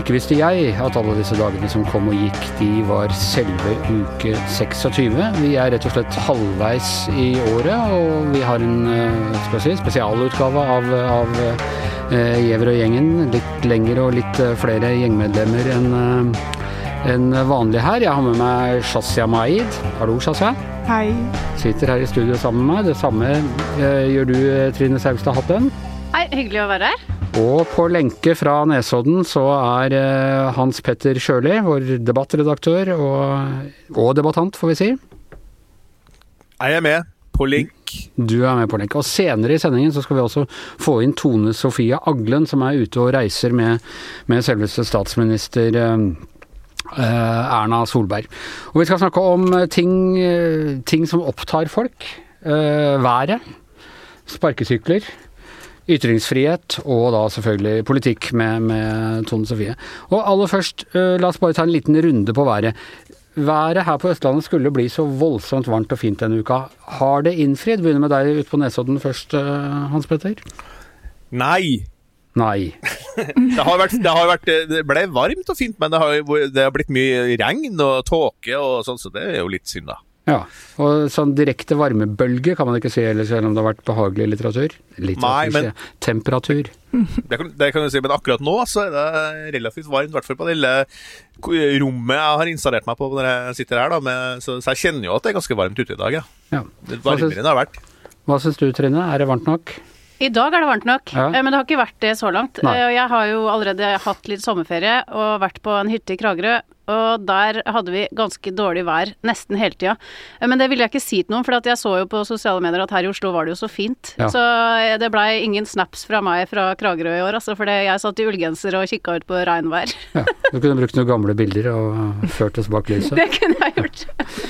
Ikke visste jeg at alle disse dagene som kom og gikk, de var selve uke 26. Vi er rett og slett halvveis i året, og vi har en eh, si, spesialutgave av, av Gjever og gjengen. Litt lengre og litt eh, flere gjengmedlemmer enn eh, enn vanlig her. Jeg har med meg Shazia Maid. Hallo, Shazia. Hei. Sitter her i studio sammen med meg. Det samme eh, gjør du, eh, Trine Saugstad Hatten. Hei, hyggelig å være her. Og på lenke fra Nesodden så er eh, Hans Petter Sjøli, vår debattredaktør og, og debattant, får vi si. Jeg er med på link. Du er med på link. Og senere i sendingen så skal vi også få inn Tone Sofie Aglen, som er ute og reiser med, med selveste statsminister eh, eh, Erna Solberg. Og vi skal snakke om ting, eh, ting som opptar folk. Eh, været. Sparkesykler. Ytringsfrihet, og da selvfølgelig politikk med, med Tone Sofie. Og aller først, eh, la oss bare ta en liten runde på været. Været her på Østlandet skulle bli så voldsomt varmt og fint denne uka. Har det innfridd? Begynner med deg ute på Nesodden først, eh, Hans Petter. Nei. Nei. Det har vært, det har vært Det ble varmt og fint, men det har, det har blitt mye regn og tåke og sånn, så det er jo litt synd, da. Ja. Og sånn direkte varmebølge kan man ikke si heller, selv om det har vært behagelig litteratur. Litteratur, Nei, men-. Temperatur. Det kan, det kan du si, men akkurat nå så er det relativt varmt, i hvert fall på det lille rommet jeg har installert meg på når jeg sitter her, da, med, så, så jeg kjenner jo at det er ganske varmt ute i dag, ja. Ja. Det er varmere enn det har vært. Hva syns du, Trine? Er det varmt nok? I dag er det varmt nok, Ja. eh, men det har ikke vært det så langt. Nei. Eh, Jeg har jo allerede hatt litt sommerferie og vært på en hytte i Kragerø. Og der hadde vi ganske dårlig vær nesten hele tida. Eh, Men det ville jeg ikke si til noen, for at jeg så jo på sosiale medier at her i Oslo var det jo så fint. Ja. Så eh, det blei ingen snaps fra meg fra Kragerø i år, altså. For jeg satt i ullgenser og kikka ut på regnvær. Ja. Du kunne brukt noen gamle bilder og ført oss bak lyset. det kunne jeg gjort.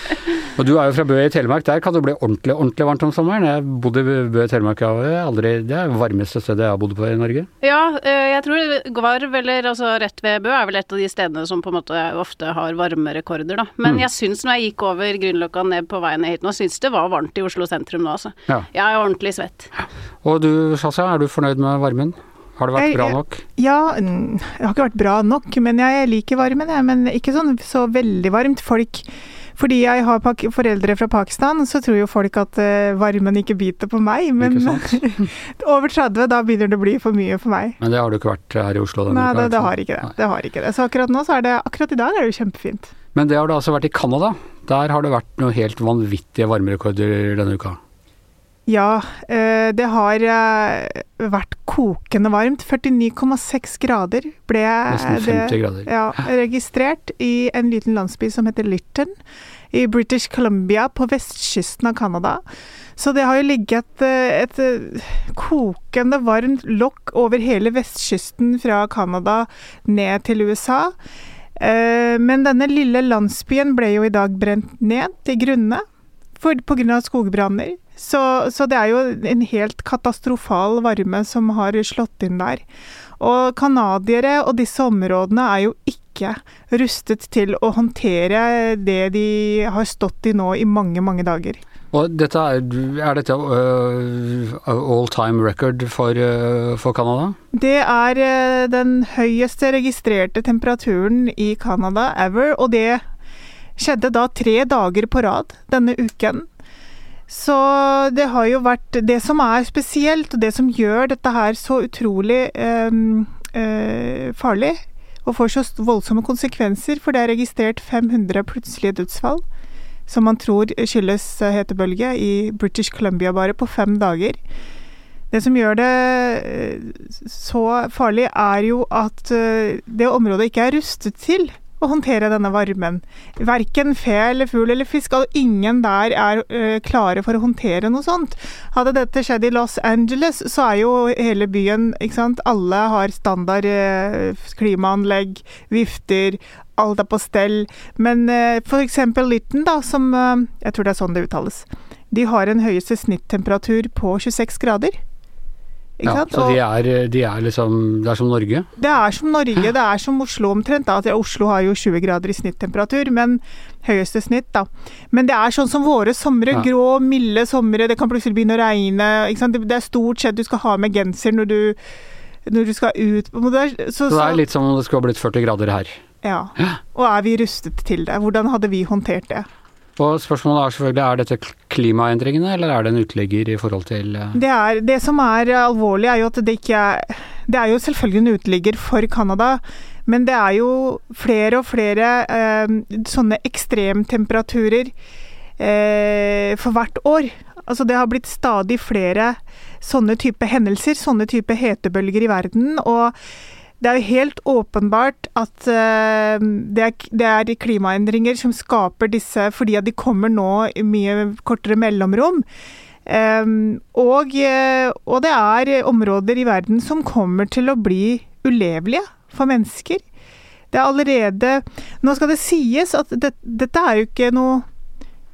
Og du er jo fra Bø i Telemark. Der kan det bli ordentlig ordentlig varmt om sommeren. Jeg bodde i Bø i Telemark. Aldri, det er det varmeste stedet jeg har bodd på i Norge. Ja, eh, jeg tror Gvarv, eller altså rett ved Bø, er vel et av de stedene som på en måte ofte har varmerekorder, da. Men Mm. jeg syns når jeg gikk over Grünerløkka ned på veien hit nå, syns det var varmt i Oslo sentrum nå, altså. Ja. Jeg er ordentlig svett. Og du, Shazia, er du fornøyd med varmen? Har det vært Jeg- bra nok? Ja, det har ikke vært bra nok, men jeg liker varmen, jeg. Men ikke sånn så veldig varmt. Folk Fordi jeg har pak foreldre fra Pakistan, så tror jo folk at uh, varmen ikke biter på meg. Men over 30, da begynner det å bli for mye for meg. Men det har du ikke vært her i Oslo denne Nei, uka? det, det har ikke det. Nei. det har ikke det. Så akkurat nå så er det Akkurat i dag er det jo kjempefint. Men det har det altså vært i Canada. Der har det vært noen helt vanvittige varmerekorder denne uka. Ja, eh, det har eh, vært kokende varmt. 49,6 grader ble det grader. ja, registrert i en liten landsby som heter Lytton i British Columbia på vestkysten av Canada. Så det har jo ligget eh, et kokende varmt lokk over hele vestkysten fra Canada ned til USA. Men denne lille landsbyen ble jo i dag brent ned til grunne pga. skogbranner. Så, så det er jo en helt katastrofal varme som har slått inn der. Og canadiere og disse områdene er jo ikke rustet til å håndtere det de har stått i nå i mange, mange dager. Og dette er, er dette uh, all time record for, uh, for Canada? Det er uh, den høyeste registrerte temperaturen i Canada ever, og det skjedde da tre dager på rad denne uken. Så det har jo vært Det som er spesielt, og det som gjør dette her så utrolig eh, eh, farlig, og får så voldsomme konsekvenser, for det er registrert 500 plutselige dødsfall, som man tror skyldes eh, hetebølge i British Columbia bare på fem dager. Det som gjør det eh, så farlig, er jo at eh, det området ikke er rustet til å håndtere denne varmen. Verken fe eller fugl eller fisk, og ingen der er eh, klare for å håndtere noe sånt. Hadde dette skjedd i Los Angeles, så er jo hele byen ikke sant? Alle har standard eh, klimaanlegg, vifter, alt er på stell. Men eh, for eksempel Lytton, da, som Jeg tror det er sånn det uttales. De har en høyeste snittemperatur på 26 grader Ja, så de er, de er liksom Det er som Norge? Det er som Norge, det er som Oslo omtrent. Da. Altså, Oslo har jo 20 grader i snittemperatur, men høyeste snitt, da. Men det er sånn som våre somre. Ja. Grå, milde somre. Det kan plutselig begynne å regne. Det det er stort sett du skal ha med genser når du, når du skal ut. det Så, Så det er litt som om det skulle ha blitt 40 grader her. ja. Og er vi rustet til det? Hvordan hadde vi håndtert det? Og spørsmålet er selvfølgelig er dette klimaendringene, eller er det en uteligger i forhold til eh, Det, er, det som er alvorlig, er jo at det ikke er Det er jo selvfølgelig en uteligger for Canada, men det er jo flere og flere eh, sånne ekstremtemperaturer eh, for hvert år. Altså det har blitt stadig flere sånne type hendelser, sånne type hetebølger i verden. og det er jo helt åpenbart at eh, det, er, er klimaendringer som skaper disse, fordi at de kommer nå i mye kortere mellomrom. Ehm, og, eh, og det er områder i verden som kommer til å bli ulevelige for mennesker. Det er allerede Nå skal det sies at det, dette er jo ikke noe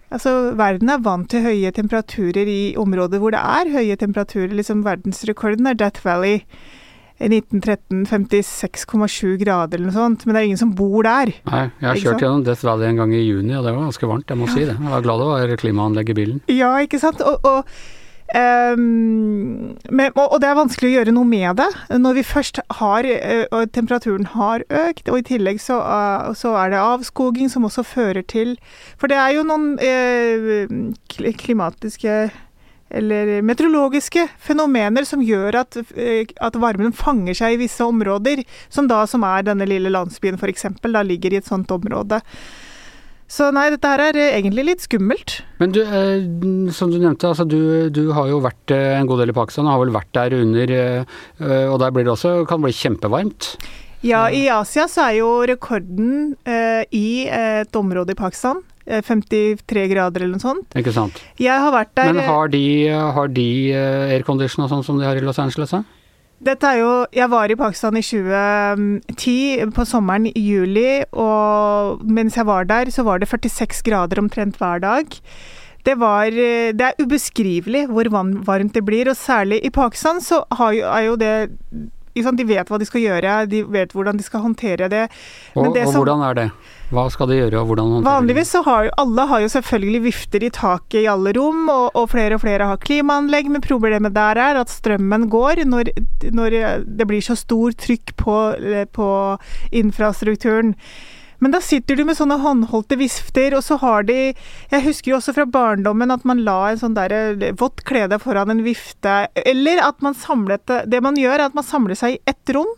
Altså, verden er vant til høye temperaturer i områder hvor det er høye temperaturer. Liksom Verdensrekorden er Death Valley i 1913, 56,7 grader eller noe sånt. Men det er ingen som bor der. Nei, jeg har kjørt gjennom Death Valley en gang i juni, og det var ganske varmt, jeg må si det. Jeg var glad det var klimaanlegg i bilen. Ja, ikke sant? Og, og, um, men, og, og det er vanskelig å gjøre noe med det. Når vi først har eh, og temperaturen har økt, og i tillegg så, eh, så er det avskoging som også fører til For det er jo noen eh, klimatiske eller meteorologiske fenomener som gjør at, eh, at varmen fanger seg i visse områder, som da som er denne lille landsbyen f.eks., da ligger i et sånt område. Så nei, dette her er eh, egentlig litt skummelt. Men du, eh, som du nevnte, altså du, du har jo vært eh, en god del i Pakistan, og har vel vært der under, eh, og der blir det også, kan bli kjempevarmt. Ja, i Asia så er jo rekorden eh, i et område i Pakistan 53 grader eller noe sånt. Ikke sant? Jeg har vært der Men eh, har de, har de eh, aircondition og sånn som de har i Los Angeles? Da? Dette er jo Jeg var i Pakistan i 2010, på sommeren i juli, og mens jeg var der, så var det 46 grader omtrent hver dag. Det, var, eh, det er ubeskrivelig hvor varmt det blir, og særlig i Pakistan så har jo, er jo det De vet hva de skal gjøre, de vet hvordan de skal håndtere det. Men Og, det og som- hvordan er det? Hva skal de gjøre, og hvordan? Vanligvis så har jo alle har jo selvfølgelig vifter i taket i alle rom, og, og flere og flere har klimaanlegg, men problemet der er at strømmen går når, når det blir så stor trykk på, på infrastrukturen. Men da sitter du med sånne håndholdte vifter, og så har de Jeg husker jo også fra barndommen at man la en sånn der eh, vått klede foran en vifte, eller at man samlet Det man gjør, er at man samler seg i ett rom.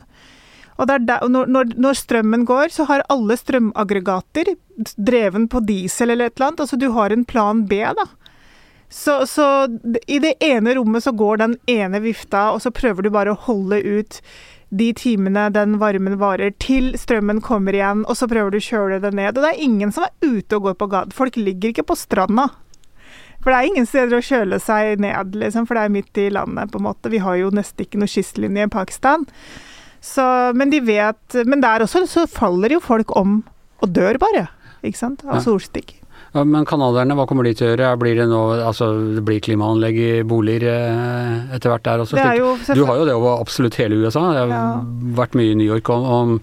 Og er der, når, når strømmen går, så har alle strømaggregater dreven på diesel eller et eller annet. Altså du har en plan B, da. Så, så i det ene rommet så går den ene vifta, og så prøver du bare å holde ut de timene den varmen varer, til strømmen kommer igjen, og så prøver du å kjøle det ned. Og det er ingen som er ute og går på gaten. Folk ligger ikke på stranda. For det er ingen steder å kjøle seg ned, liksom, for det er midt i landet, på en måte. Vi har jo nesten ikke noe kystlinje i Pakistan. Så, men de vet Men der også så faller jo folk om og dør bare, ikke sant, av solstikk. Ja, Men canadierne, hva kommer de til å gjøre? Blir det nå, altså det blir klimaanlegg i boliger eh, etter hvert der også? Det jo Du har jo det over absolutt hele USA. Jeg har Ja. vært mye i New York om, om,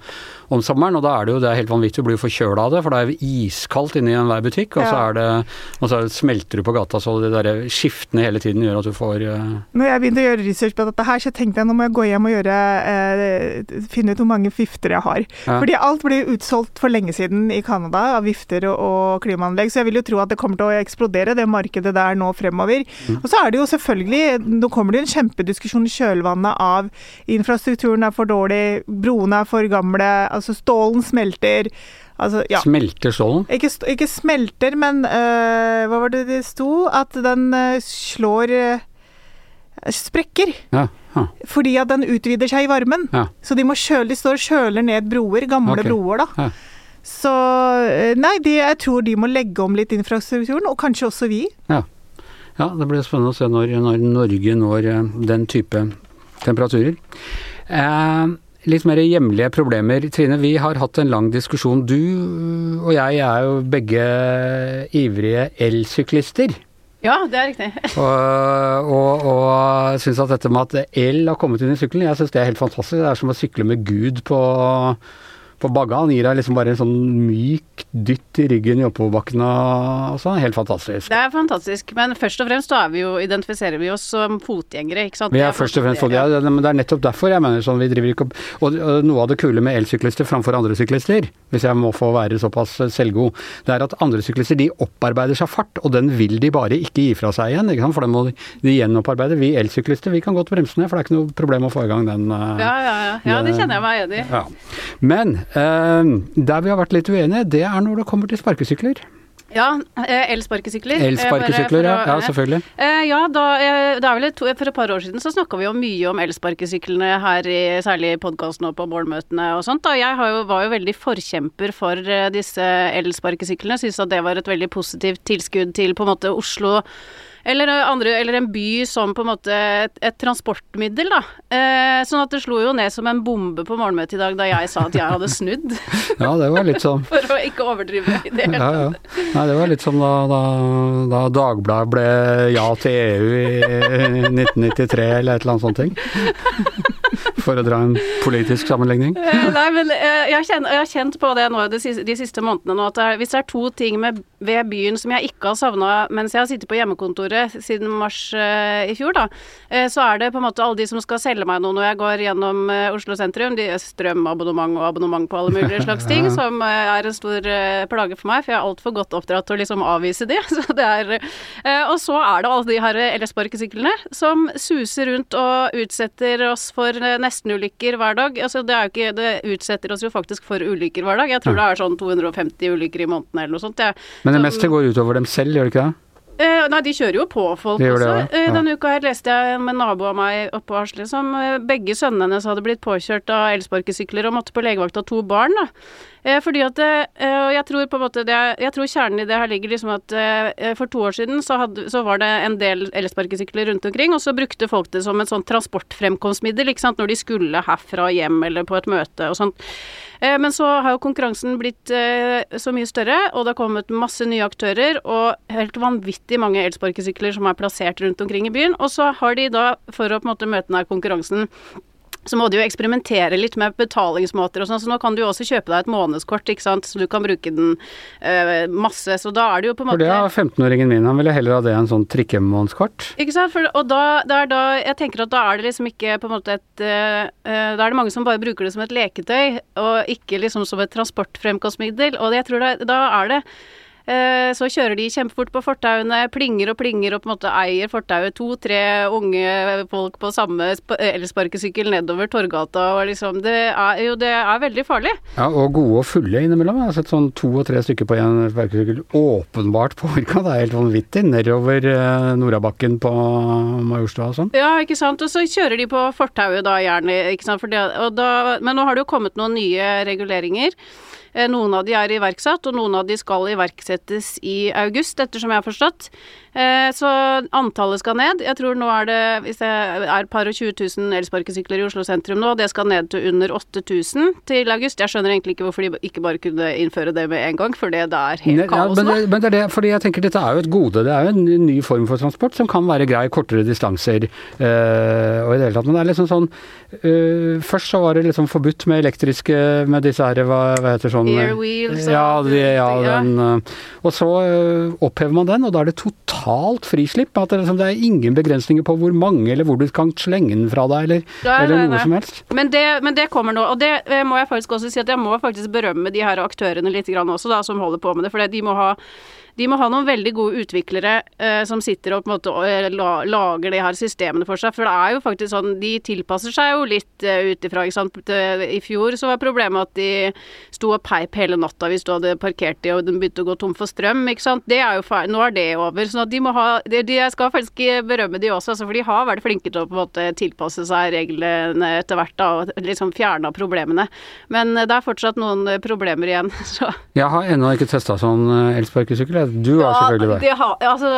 om sommeren, og da er det jo det er helt vanvittig. Du blir jo forkjøla av det, for det er jo iskaldt inni enhver butikk. Og så er det Og så smelter du på gata, så det der skiftene hele tiden gjør at du får uh... Når jeg begynte å gjøre research på dette her, så tenkte jeg nå må jeg gå hjem og gjøre, uh, finne ut hvor mange vifter jeg har. Ja. Fordi alt ble utsolgt for lenge siden i Canada av vifter og, og klimaanlegg, så jeg vil jo tro at det kommer til å eksplodere, det markedet der nå fremover. Mm. Og så er det jo selvfølgelig Nå kommer det en kjempediskusjon i kjølvannet av infrastrukturen er for dårlig, broene er for gamle, altså stålen smelter. Altså, ja. Smelter stålen? Ikke, ikke smelter, men uh, hva var det det sto? At den uh, slår uh, sprekker. Ja. ja. Fordi at den utvider seg i varmen. Ja. Så de må kjøle, de står og kjøler ned broer, gamle okay. broer, da. Så nei, de, jeg tror de må legge om litt infrastrukturen, og kanskje også vi. Ja, det blir spennende å se når, når Norge når den type temperaturer. Eh, litt mer hjemlige problemer. Trine, vi har hatt en lang diskusjon. Du og jeg er jo begge ivrige elsyklister. Ja, det er riktig. Og, og, og syns at dette med at el har kommet inn i sykkelen, jeg syns det er helt fantastisk. Det er som å sykle med Gud på på bagga. Han gir deg liksom bare en sånn myk dytt i ryggen i oppoverbakken sånn. Helt fantastisk. Det er fantastisk, men først og fremst da vi jo, identifiserer vi oss som fotgjengere, ikke sant. Vi er først og fremst fotgjengere, ja, men det er nettopp derfor jeg mener sånn vi driver ikke opp Og noe av det kule med elsyklister framfor andre syklister, hvis jeg må få være såpass selvgod, det er at andre syklister de opparbeider seg fart, og den vil de bare ikke gi fra seg igjen, ikke sant? for den må de gjenopparbeide. Vi elsyklister vi kan godt bremse ned, for det er ikke noe problem å få i gang den. Uh, ja, ja, ja. ja, det kjenner jeg meg enig i. Ja. Men der vi har vært litt uenige, det er når det kommer til sparkesykler. Ja, eh, elsparkesykler. Elsparkesykler, ja, ja, selvfølgelig. Ja, da, det vel to, For et par år siden så snakka vi jo mye om elsparkesyklene her, i, særlig i podkasten og på morgenmøtene og sånt. Da. Jeg jo, var jo veldig forkjemper for disse elsparkesyklene. Syns at det var et veldig positivt tilskudd til på en måte Oslo eller, andre, eller, en by som på en måte et, et transportmiddel, da. Eh, sånn at det slo jo ned som en bombe på morgenmøtet i dag da jeg sa at jeg hadde snudd. ja, det var litt sånn. For å ikke overdrive i det hele tatt. Ja, ja. Nei, det var litt som da, da, da Dagbladet ble ja til EU i 1993 eller et eller annet sånt ting. For å dra en politisk sammenligning. Eh, nei, men eh, jeg, kjenner, jeg, har kjent på det nå de siste, de siste månedene nå, at det hvis det er to ting med, ved byen som jeg ikke har savna mens jeg har sittet på hjemmekontoret siden mars uh, i fjor, da, uh, så er det på en måte alle de som skal selge meg noe når jeg går gjennom uh, Oslo sentrum. De strømabonnement og abonnement på alle mulige slags ting, som er en stor plage for meg, for jeg er altfor godt oppdratt til å liksom avvise de. Så det er, og så er det alle de her LS-sparkesyklene som suser rundt og utsetter oss for nestenulykker hver dag. Altså, det, ikke, det, utsetter oss jo faktisk for ulykker hver dag. Jeg tror ja. det er sånn 250 ulykker i måneden eller noe sånt. Ja. Men det meste går utover dem selv, gjør det ikke det? Uh, nei, de kjører jo på folk også. Det, ja. uh, denne uka her leste jeg med en nabo av meg oppe på Hasle som uh, begge sønnene hennes hadde blitt påkjørt av elsparkesykler og måtte på legevakt av to barn. da. Fordi at Jeg tror på en måte det, Jeg tror kjernen i det her ligger liksom at for to år siden så, hadde, så var det en del elsparkesykler rundt omkring, og så brukte folk det som et sånn transportfremkomstmiddel ikke sant, når de skulle herfra hjem eller på et møte og sånt. Eh, men så har jo konkurransen blitt eh, så mye større, og det har kommet masse nye aktører og helt vanvittig mange elsparkesykler som er plassert rundt omkring i byen. Og så har de da, for å på en måte møte den konkurransen, så må du jo eksperimentere litt med betalingsmåter og sånn, så nå kan du jo også kjøpe deg et månedskort, ikke sant, så du kan bruke den øh, masse. Så da er det jo på en måte For det har 15-åringen min, han ville heller ha det enn sånn trikkemånedskort. Ikke sant, For, og da, er da Jeg tenker at da er det liksom ikke på en måte et øh, Da er det mange som bare bruker det som et leketøy, og ikke liksom som et transportfremkomstmiddel, og jeg tror da, da er det så kjører de kjempefort på fortauene, plinger og plinger og på en måte eier fortauet. To-tre unge folk på samme elsparkesykkel nedover Torgata og liksom Det er jo det er veldig farlig. Ja, og gode og fulle innimellom. Jeg har sett sånn to og tre stykker på en sparkesykkel åpenbart påvirka. Det er helt vanvittig. Nedover eh, Norabakken på Majorstua og sånn. Ja, ikke sant. Og så kjører de på fortauet da gjerne, ikke sant. Det, da, men nå har det jo kommet noen nye reguleringer. Eh, noen av de er iverksatt, og noen av de skal iverksettes i august, ettersom jeg har forstått. Eh, så antallet skal ned. Jeg tror nå er det hvis det er par og 20 000 elsparkesykler i Oslo sentrum nå, det skal ned til under 8000 til august. Jeg skjønner egentlig ikke hvorfor de ikke bare kunne innføre det med en gang, for det er helt kaos kaos ja, men, det, men det er det, fordi jeg tenker dette er jo et gode. Det er jo en ny form for transport som kan være grei kortere distanser øh, og i det hele tatt. Men det er liksom sånn øh, Først så var det liksom forbudt med elektriske med disse her, hva, hva heter sånn Airwheels ja, de, ja, den, og så øh, opphever man den, og da er det totalt frislipp. At det, liksom, det, er ingen begrensninger på hvor mange eller hvor du kan slenge den fra deg, eller, nei, eller noe nei, nei. som helst. Men det, men det, kommer nå, og det eh, må jeg faktisk også si at jeg må faktisk berømme de her aktørene litt grann også, da, som holder på med det. For de må ha de må ha noen veldig gode utviklere eh, som sitter og på en måte og, la, lager de her systemene for seg. For det er jo faktisk sånn, de tilpasser seg jo litt eh, ut ifra, ikke sant. I fjor så var problemet at de sto og peip hele natta hvis du hadde parkert de og de begynte å gå tom for strøm, ikke sant. Det er jo feil. Nå er det over. sånn de må ha de, de, Jeg skal faktisk berømme de også, altså, for de har vært flinke til å på en måte tilpasse seg reglene etter hvert da, og liksom fjerna problemene. Men det er fortsatt noen problemer igjen, så Jeg har ennå ikke testa sånn elsparkesykkel Du har selvfølgelig det. det, har- altså,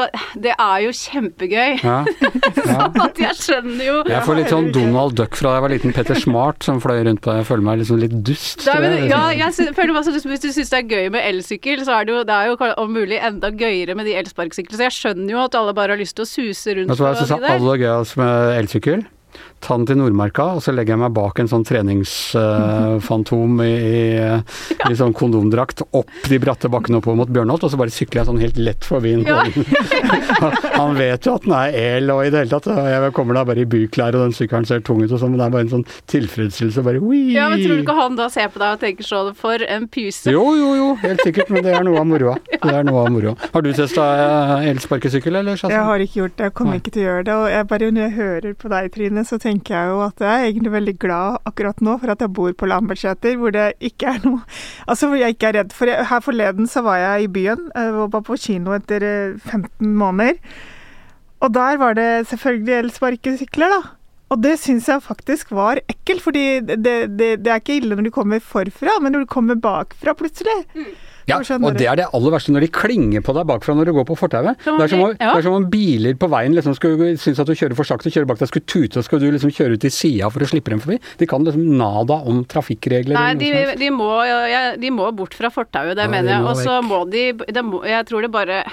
det er jo kjempegøy. Ja. ja. At jeg skjønner jo Jeg får litt sånn Donald Duck fra da jeg var liten. Petter Smart som fløy rundt på deg. Jeg føler meg liksom litt dust. Da, men, ja, jeg synes, føler meg sånn, Hvis du syns det er gøy med elsykkel, så er det jo, det er jo om mulig enda gøyere med de elsparkesyklene. Så jeg skjønner jo at alle bare har lyst til å suse rundt Vet du hva jeg syns er aller gøyest med elsykkel? Ta den til Nordmarka, og så legger jeg meg bak en sånn treningsfantom i, i, i sånn kondomdrakt opp de bratte bakkene oppover mot Bjørnholt, og så bare sykler jeg sånn helt lett forbi den. Ja. Han vet jo at den er el og i det hele tatt. Jeg kommer da bare i byklær, og den sykkelen ser tung ut og sånn, men det er bare en sånn tilfredsstillelse. Bare «Wii!» Ja, men Tror du ikke han da ser på deg og tenker sånn For en pyse. Jo, jo, jo, helt sikkert, men det er noe av moroa. Det er noe av moroa. Har du testa elsparkesykkel, eller? Jeg har ikke gjort det, jeg kommer Nei. ikke til å gjøre det. Og jeg bare, når jeg hører på deg, Trine, så tenker jeg jo at jeg er egentlig veldig glad akkurat nå for at jeg bor på Lambertseter, hvor det ikke er noe Altså hvor jeg ikke er redd. For jeg, her forleden så var jeg i byen, jeg var bare på kino etter eh, 15 måneder. Og der var det selvfølgelig elsparkesykler, da. Og det syns jeg faktisk var ekkelt, fordi det, det, det er ikke ille når du kommer forfra, men når du kommer bakfra plutselig. Ja, og det er det aller verste når de klinger på deg bakfra når du går på fortauet. Det er som om, ja. det er som om biler på veien liksom skulle synes at du kjører for sakte, kjører bak deg, skulle tute, og skal du liksom kjøre ut til sida for å slippe dem forbi. De kan liksom nada om trafikkregler Nei, de, de, må, ja, de må bort fra fortauet, det Ja, mener jeg. Og så må de, de må, Jeg tror det bare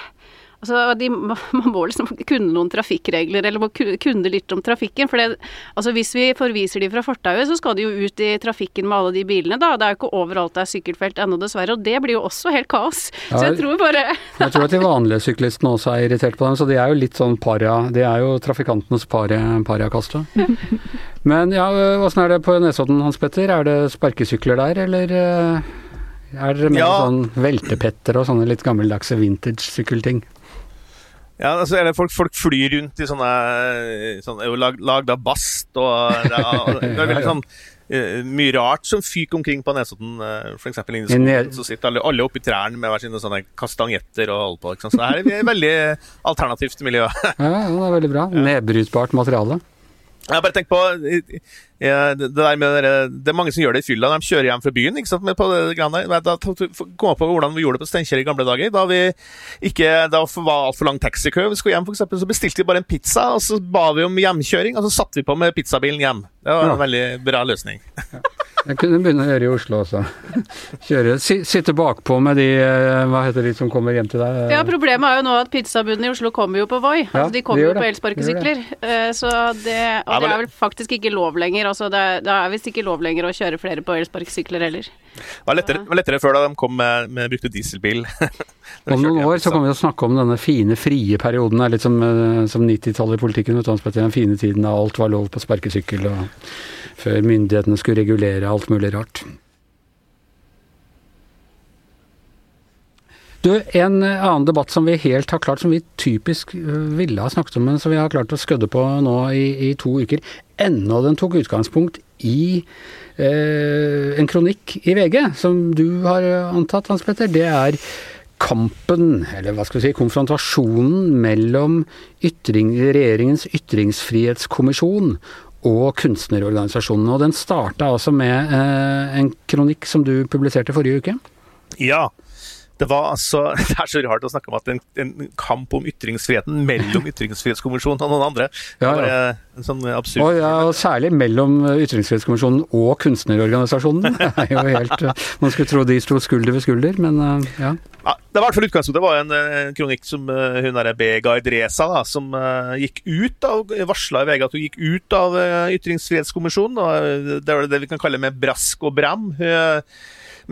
Altså, de, Man må liksom kunne noen trafikkregler, eller må kunne litt om trafikken. For det, altså, hvis vi forviser de fra fortauet, så skal de jo ut i trafikken med alle de bilene, da. Det er jo ikke overalt det er sykkelfelt ennå, dessverre. Og det blir jo også helt kaos. Ja, Så jeg tror bare Jeg tror at de vanlige syklistene også er irritert på dem, så de er jo litt sånn paria De er jo trafikantenes paria- pariakaste. Men ja, åssen er det på Nesodden, Hans Petter? Er det sparkesykler der, eller eh, er det mer Ja. sånn veltepetter og sånne litt gammeldagse vintage-sykkelting? Ja, altså er det folk, folk flyr rundt i sånne, sånne lag, Lagd av bast og det er, det er veldig sånn eh, mye rart som fyker omkring på Nesodden. For F.eks. inni skogen. Så sitter alle, alle oppi trærne med hver sine sånne kastanjetter og holder på. Så det her er et veldig alternativt miljø. Ja, det er veldig bra. Nedbrytbart materiale. Jeg bare tenk på det der med Det er mange som gjør det i fylla de kjører hjem fra byen. ikke sant, på det greiene. Da kom jeg på hvordan vi gjorde det på Steinkjer i gamle dager. Da vi ikke, da var altfor lang taxikø. Vi skulle hjem, for eksempel, så bestilte vi bare en pizza, og så ba vi om hjemkjøring. Og så satte vi på med pizzabilen hjem. Det var en Ja. veldig bra løsning. Jeg kunne begynne å gjøre i Oslo også. Kjøre, sitte bakpå med de eh, Hva heter de som kommer hjem til deg? Ja, Problemet er jo nå at pizzabudene i Oslo kommer jo på Voi. Ja, altså, de kommer de jo på elsparkesykler. Eh, Så det, og det er vel faktisk ikke lov lenger. Altså det, er- det er visst ikke lov lenger å kjøre flere på elsparkesykler heller. Det var lettere, var lettere før da de kom med, med brukte dieselbil. Om noen år så kommer vi til å snakke om denne fine, frie perioden. Det er litt som, eh, som 90-tallet i politikken. Den fine tiden da alt var lov på sparkesykkel, og før myndighetene skulle regulere alt mulig rart. Du, En eh, annen debatt som vi helt har klart, som vi typisk eh, ville ha snakket om, men som vi har klart å skødde på nå i, i to uker, ennå den tok utgangspunkt i eh, en kronikk i VG, som du har antatt, Hans Petter. Det er kampen, eller hva skal vi si, konfrontasjonen mellom ytring, regjeringens ytringsfrihetskommisjon og kunstnerorganisasjonene. Og den starta altså med eh, en kronikk som du publiserte forrige uke. Ja. Det var altså Det er så rart å snakke om at en, en kamp om ytringsfriheten mellom Ytringsfrihetskommisjonen og noen andre. Ja, ja. en sånn absurd Og, ja, og særlig mellom eh, Ytringsfrihetskommisjonen og kunstnerorganisasjonen. Det er jo helt eh, Man skulle tro de sto skulder ved skulder, men eh, ja. Ja, det var i hvert fall utgangspunktet. Det var en, en kronikk som eh, hun derre Bega Idresa, da, som eh, gikk ut av varsla i VG at hun gikk ut av eh, Ytringsfrihetskommisjonen. Og eh, det var det vi kan kalle med brask og bram. Hun eh,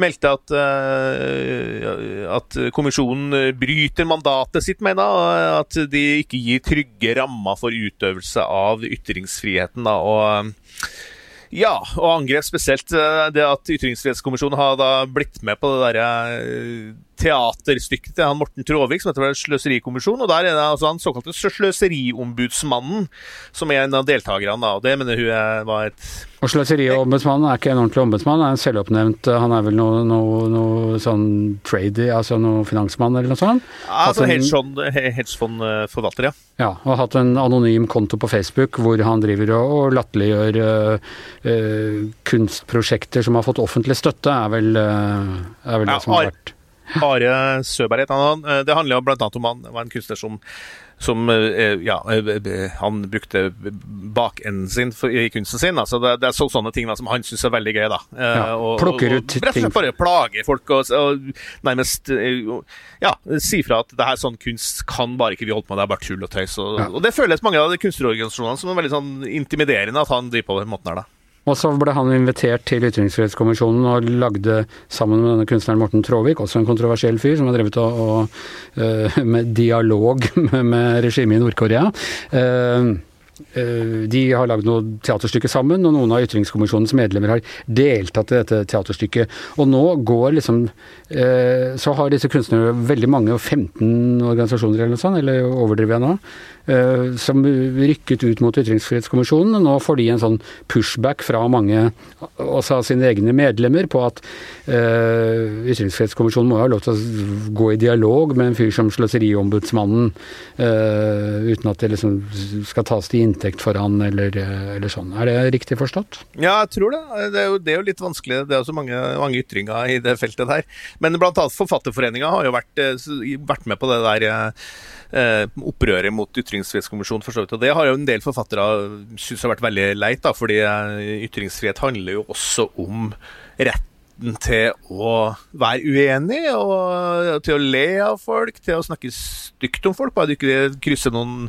meldte at, eh, at kommisjonen bryter mandatet sitt, mener jeg. at de ikke gir trygge rammer for utøvelse av ytringsfriheten. Da, og ja, og angrep spesielt eh, det at Ytringsfrihetskommisjonen har da blitt med på det derre eh, teaterstykket til han Morten Tråvik som heter vel Sløserikommisjonen. Og der er det altså han såkalte Sløseriombudsmannen som er en av deltakerne. og Det mener hun var et Og Sløseriombudsmannen er ikke en ordentlig ombudsmann, han er en selvoppnevnt eh, Han er vel noe, noe, noe sånn trady, altså noe finansmann eller noe sånt? altså en- hedgefond- hedgefondforvalter, ja. Ja, og hatt en anonym konto på Facebook hvor han driver og, og latterliggjør uh, uh, kunstprosjekter som har fått offentlig støtte, er vel, uh, er vel Ja, det som har vært Are Søberg het han. Eh, det handler jo annet om han var en kunstner som som eh, ja, han brukte bakenden sin i kunsten sin. Altså det, det, er så, sånne ting da, som han syns er veldig gøy. da. Ja, plukker ut og, og, ting. Bare plage folk og, og nærmest ja, si fra at det her sånn kunst kan bare ikke vi holde på med, det er bare tull og tøys. Og, ja. og det føles mange av de kunstnerorganisasjonene som er veldig sånn intimiderende at han driver på den måten her. da. Og så ble han invitert til Ytringsfrihetskommisjonen og lagde sammen med denne kunstneren Morten Tråvik, også en kontroversiell fyr som har drevet og, og, uh, med dialog med, med regimet i Nord-Korea. Uh, de har lagd noe teaterstykke sammen, og noen av Ytringskommisjonens medlemmer har deltatt i dette teaterstykket. Og nå går liksom Så har disse kunstnerne veldig mange, 15 organisasjoner eller noe sånt, eller overdriver jeg nå? Eh, som rykket ut mot Ytringsfrihetskommisjonen. og Nå får de en sånn pushback fra mange, også av sine egne medlemmer, på at Ytringsfrihetskommisjonen må ha lov til å gå i dialog med en fyr som Sløseriombudsmannen, uten at det liksom skal tas til inntekt for han, eller, eller, sånn. Er det riktig forstått? Ja, jeg tror det. Det er jo, det er jo litt vanskelig. Det er jo så mange, mange, ytringer i det feltet der. Men annet Forfatterforeninga har jo vært, vært med på det der eh, opprøret mot Ytringsfrihetskommisjonen. for så vidt. Og Det har jo en del forfattere syntes har vært veldig leit, da, fordi eh, ytringsfrihet handler jo også om retten til å være uenig, og til å le av folk, til å snakke stygt om folk, bare du ikke krysser noen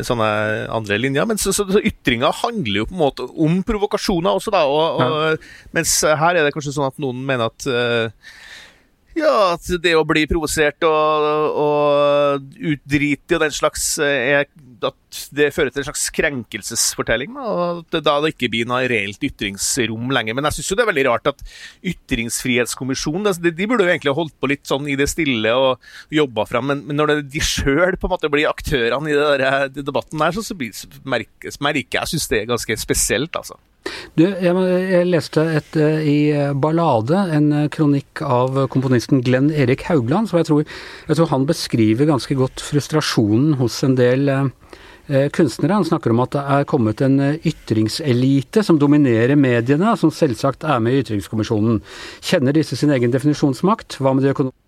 sånne andre linjer. Men så, så, så ytringa handler jo på en måte om provokasjoner også, da. Og, og, ja. Mens her er det kanskje sånn at noen mener at uh, ja, at det å bli provosert og, og utdrite og den slags eh, er, At det fører til en slags krenkelsesfortelling. Og at det da det ikke blir noe reelt ytringsrom lenger. Men jeg syns det er veldig rart at Ytringsfrihetskommisjonen de, de, burde jo egentlig holdt på litt sånn i det stille og jobba fram, men, men når det, de sjøl blir aktørene i det der, de debatten der, så, så, blir, merker, merker jeg syns det er ganske spesielt, altså. Du, jeg, jeg, leste et, uh, i eh, Ballade, en uh, kronikk av komponisten Glenn Erik Haugland, som jeg tror, jeg tror han beskriver ganske godt frustrasjonen hos en del kunstnere. Han snakker om at det er kommet en ytringselite som dominerer mediene, som selvsagt er med i Ytringskommisjonen. Kjenner disse sin egen definisjonsmakt? Hva med de økonomiske?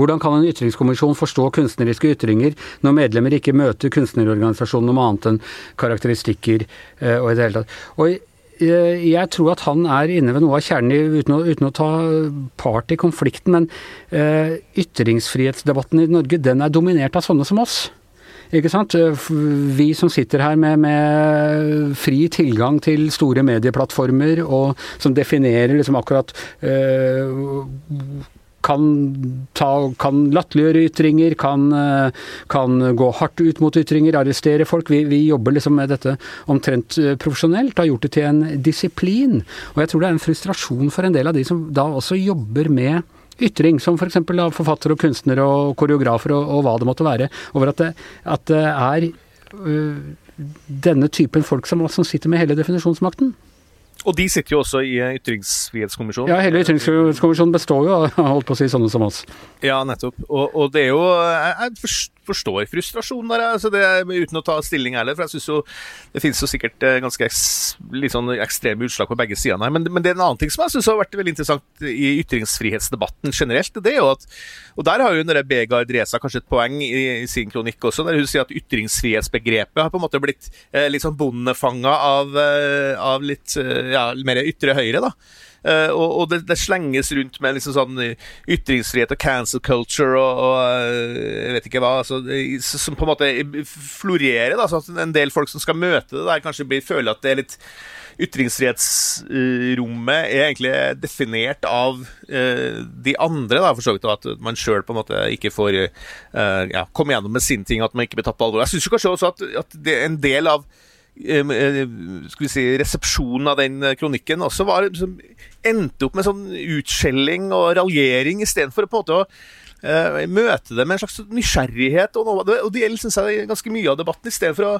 Hvordan kan en ytringskommisjon forstå kunstneriske ytringer når medlemmer ikke møter kunstnerorganisasjonen om annet enn karakteristikker eh, og i det hele tatt. Og eh, jeg tror at han er inne ved noe av kjernen uten å, uten å ta part i konflikten, men uh, ytringsfrihetsdebatten i Norge den er dominert av sånne som oss. Ikke sant? Vi som sitter her med, med, fri tilgang til store medieplattformer, og som definerer liksom akkurat uh, kan, ta, kan latterliggjøre ytringer, kan, eh, kan, gå hardt ut mot ytringer, arrestere folk. Vi, vi, jobber liksom med dette omtrent eh, profesjonelt, har gjort det til en disiplin. Og jeg tror det er en frustrasjon for en del av de som da også jobber med ytring, som f.eks. Av forfattere og kunstnere og koreografer og, og, hva det måtte være, over at det, at det er øh, denne typen folk som, som sitter med hele definisjonsmakten. Og de sitter jo også i Ytringsfrihetskommisjonen. Ja, hele Ytringsfrihetskommisjonen består jo av holdt på å si sånne som oss. Ja, nettopp. Og, og det er jo Jeg forstår frustrasjonen der, altså det, uten å ta stilling heller. For jeg syns jo det finnes jo sikkert eh, ganske litt sånn ekstreme utslag på begge sidene her. Men, men, det er en annen ting som jeg syns har vært veldig interessant i ytringsfrihetsdebatten generelt. det er jo at, Og der har jo Begard Reza kanskje et poeng i, i, sin kronikk også, der hun sier at ytringsfrihetsbegrepet har på en måte blitt eh, litt sånn bondefanga av, eh, av litt eh, ja, mer ytre høyre. da. Uh, og, og det, det, slenges rundt med liksom sånn ytringsfrihet og cancel culture og, og uh, jeg vet ikke hva. Altså, som på en måte florerer. Da, så at en del folk som skal møte det der, kanskje blir, føler at det er litt Ytringsfrihetsrommet er egentlig definert av uh, de andre, da, for så vidt. At man sjøl på en måte ikke får ja, komme gjennom med sin ting, at man ikke blir tatt på alvor. Jeg syns kanskje også at, at det er en del av Eh, eh, skal vi si, resepsjonen av den eh, kronikken også var, liksom, endte opp med sånn utskjelling og raljering istedenfor på en å møte det med en slags nysgjerrighet. Og, noe, og det gjelder synes jeg, ganske mye av debatten, istedenfor å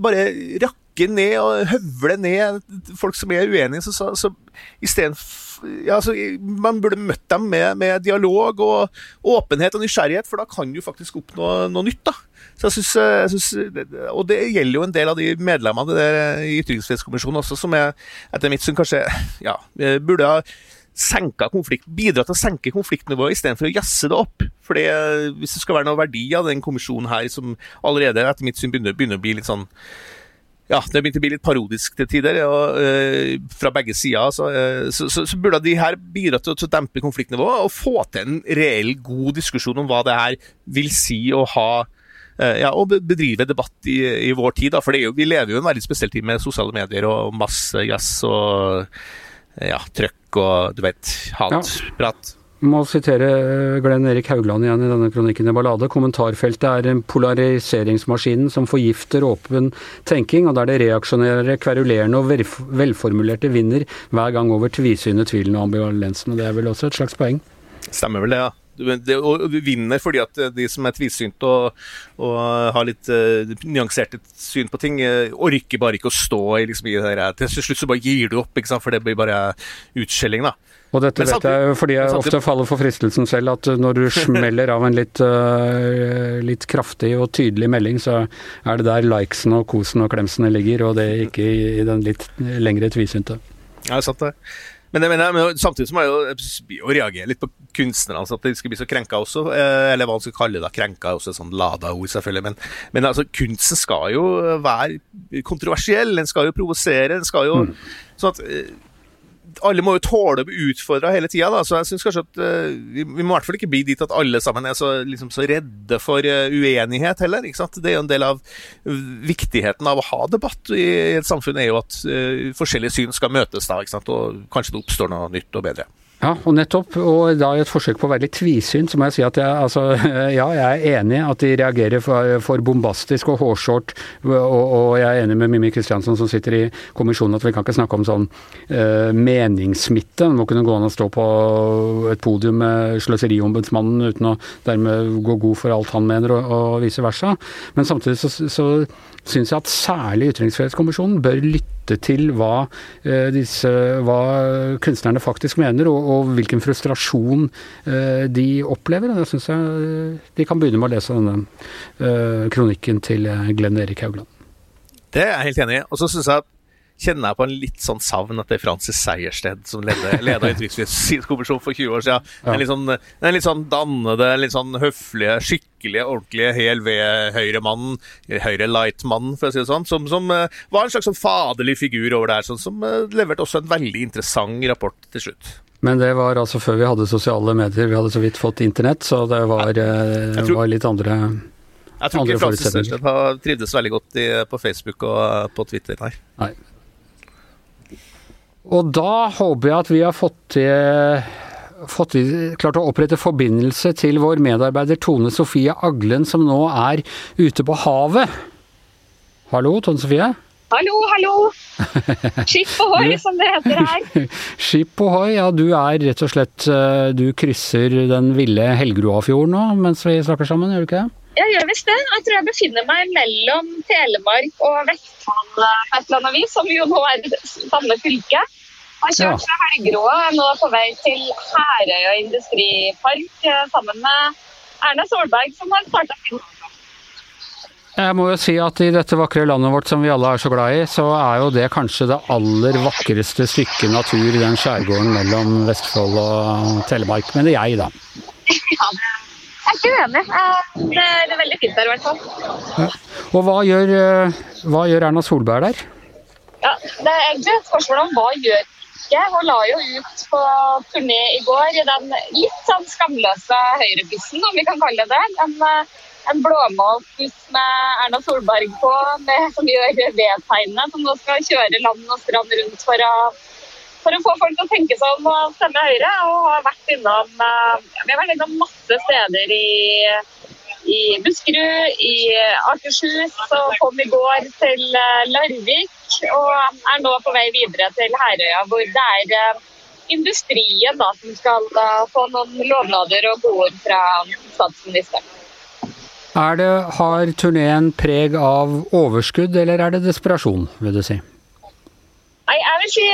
bare rakke ned og høvle ned folk som er uenige. Så, så, så istedenfor ja, altså, Man burde møtt dem med, med, dialog og åpenhet og nysgjerrighet, for da kan du faktisk oppnå noe nytt. da. Så jeg synes, jeg synes, Og det gjelder jo en del av de medlemmene i Ytringsfrihetskommisjonen også, som jeg, etter mitt syn kanskje ja, burde ha senka konflikt, bidra til å senke konfliktnivået istedenfor å jazze det opp. Fordi hvis det skal være noe verdi av den kommisjonen her, som allerede etter mitt syn begynner, begynner å bli litt sånn ja, det begynte å bli litt parodisk til tider, og, uh, fra begge sider. Så, uh, så, så, så, burde de her bidra til, til å dempe konfliktnivået og få til en reell god diskusjon om hva det her vil si å ha ja, og bedrive debatt i, i vår tid. Da. For jo, vi lever jo en veldig spesiell tid med sosiale medier og masse jazz og ja, trøkk og du vet, hatprat. Ja. Må sitere Glenn Erik Haugland igjen i denne kronikken i Ballade. Kommentarfeltet er en polariseringsmaskinen som forgifter åpen tenking, og der det reaksjonære, kverulerende og velformulerte vinner hver gang over tvisynet, tvilen og ambivalensen. Og det er vel også et slags poeng? Stemmer vel det, ja. Det, og vinner fordi at de som er tvisynte og, og, har litt uh, nyanserte syn på ting, uh, orker bare ikke å stå i, liksom, i det der. Til slutt så bare gir du opp, for det blir bare utskjelling. da. Og dette vet jeg fordi jeg ofte faller for fristelsen selv, at når du smeller av en litt, uh, litt kraftig og tydelig melding, så er det der likesene og kosen og klemsene ligger, og det ikke i, i den litt lengre tvisynte. Ja, det er sant det. Men, mener, men samtidig så må jeg jo, reagere litt på kunstnerne, altså at de skal bli så krenka også. Eh, eller hva man skal kalle det. Krenka er også et sånn lada ord, selvfølgelig. Men, men altså, kunsten skal jo være kontroversiell. Den skal jo provosere. Den skal jo mm. Sånn at eh, alle må jo tåle å bli utfordra hele tida. Så jeg syns kanskje at uh, vi, vi, må i hvert fall ikke bli dit at alle sammen er så, liksom, så redde for uh, uenighet heller. Det er jo en del av viktigheten av å ha debatt i, et samfunn, er jo at uh, forskjellige syn skal møtes da, og kanskje det oppstår noe nytt og bedre. Ja, og nettopp. Og da i et forsøk på å være litt tvisynt, så må jeg si at jeg, altså, ja, jeg er enig at de reagerer for, for bombastisk og hårsårt. Og, og, jeg er enig med Mimmi Kristiansson som sitter i kommisjonen at vi kan ikke snakke om sånn uh, meningssmitte. Det må kunne gå an å stå på et podium med Sløseriombudsmannen uten å dermed gå god for alt han mener, og, og vice versa. Men samtidig så, så syns jeg at særlig Ytringsfrihetskommisjonen bør lytte til hva, eh, disse, hva kunstnerne faktisk mener, og, og, hvilken frustrasjon eh, de opplever. Da syns jeg eh, de kan begynne med å lese denne kronikken til Glenn Erik Haugland. Det er jeg helt enig i. Og så syns jeg at kjenner jeg på en litt sånn savn etter Francis Sejersted, som leda utenrikskommisjonen for 20 år siden. Den litt sånn, den litt sånn dannede, litt sånn høflige, skikkelige, ordentlige hel ved-høyremannen, høyre-light-mannen, for å si det sånn, som, som uh, var en slags sånn faderlig figur over der, sånn, som uh, leverte også en veldig interessant rapport til slutt. Men det var altså før vi hadde sosiale medier, vi hadde så vidt fått internett, så det var, uh, tror, var litt andre jeg tror ikke Francis Sejersted trivdes veldig godt i, på Facebook og på Twitter, nei. nei. Og da håper jeg at vi har fått til fått klart å opprette forbindelse til vår medarbeider Tone Sofie Aglen, som nå er ute på havet. Hallo, Tone Sofie? Hallo, hallo. Skip ohoi, som det heter her. Skip ohoi, ja du er rett og slett eh, Du krysser den ville Helgeroafjorden nå mens vi snakker sammen, gjør du ikke det? Jeg gjør visst det. Jeg tror jeg befinner meg mellom Telemark og Vestfold på et eller annet vis, som jo nå er samme fylke. Jeg har kjørt fra Helgerå er nå på vei til Herøya industripark eh, sammen med Erna Solberg, som har starta jeg må jo si at i dette vakre landet vårt som vi alle er så glad i, så er jo det kanskje det aller vakreste stykket natur i den skjærgården mellom Vestfold og Telemark, mener jeg, da. Ja, det jeg er ikke uenig. Det er veldig fint der i hvert fall. Ja. Og hva gjør, eh, hva gjør, Erna Solberg der? Ja, Det er egentlig et spørsmål om hva gjør ikke. Hun la jo ut på turné i går i den litt sånn skamløse høyrebussen, om vi kan kalle det det. En, eh, en blåmalt buss med Erna Solberg på, med, som gjør V-tegnet, som nå skal kjøre land og strand rundt for å for å få folk til å tenke seg om og stemme Høyre. Og har vært innom, eh, vi har vært innom masse steder i, i Buskerud, i Akershus og kom i går til eh, Larvik. Og er nå på vei videre til Herøya, hvor det er eh, industrien da, som skal få noen lovnader og godord fra statsministeren. Er det, har turneen preg av overskudd, eller er det desperasjon, vil du si? Nei, jeg vil si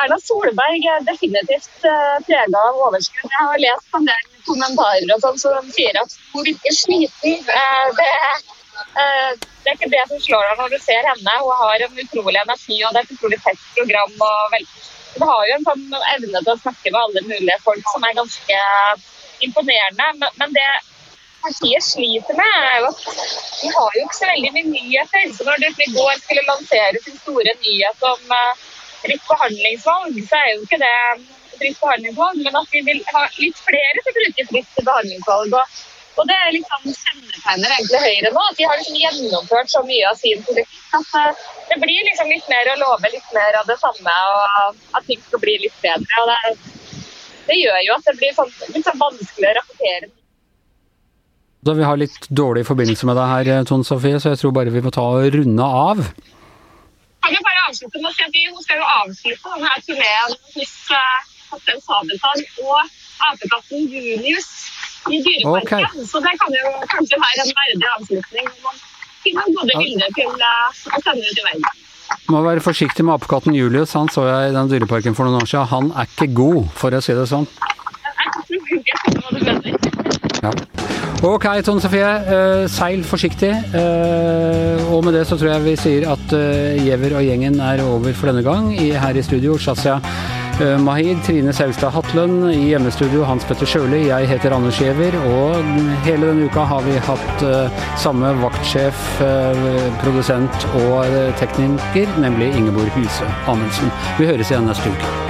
Erna Solberg er definitivt eh, prega av overskudd. Jeg har lest en del kommentarer og sånn som sier at hun virker sliten. Uh, det, det, er ikke det som slår deg når du ser henne. Hun har en utrolig energi og det er et utrolig tett program. og Hun har jo en sånn evne til å snakke med alle mulige folk som er ganske imponerende. Men, det partiet sliter med, er jo de har jo ikke så veldig mye nyheter. Så når de i går skulle lansere sin store nyhet om fritt behandlingsvalg, så er jo ikke det fritt behandlingsvalg, men at vi vil ha litt flere til å bruke fritt behandlingsvalg. Og, og det er liksom kjennetegner egentlig Høyre nå, at de har liksom gjennomført så mye av sin politikk at uh, det blir liksom litt mer å love litt mer av det samme, og at ting skal bli litt bedre. og det, det gjør jo at det blir sånn, litt sånn vanskelig å rapportere da vi har litt dårlig forbindelse med deg her, Tone Sofie, så jeg tror bare vi må ta og runde av. Kan jo bare avslutte med å si at Hun skal jo avslutte denne turneen hos Kaptein Sabeltann og apekatten Junius i Dyreparken. Okay. Så det kan jo kanskje være en verdig avslutning. Man finner gode bilder til å sende ut i verden. Må være forsiktig med apekatten Julius. Han så jeg i den dyreparken for noen år siden. Han er ikke god, for å si det sånn. Ja. Ok, Tone Sofie. Uh, seil forsiktig. Uh, og med det så tror jeg vi sier at uh, og gjengen er over for denne gang. I, her i studio Shazia Mahid, Trine Saugstad Hatlen. I hjemmestudio Hans Petter Sjøli. Jeg heter Anders Giæver. Og hele denne uka har vi hatt samme vaktsjef, produsent og tekniker, nemlig Ingeborg Huse Amundsen. Vi høres igjen neste uke.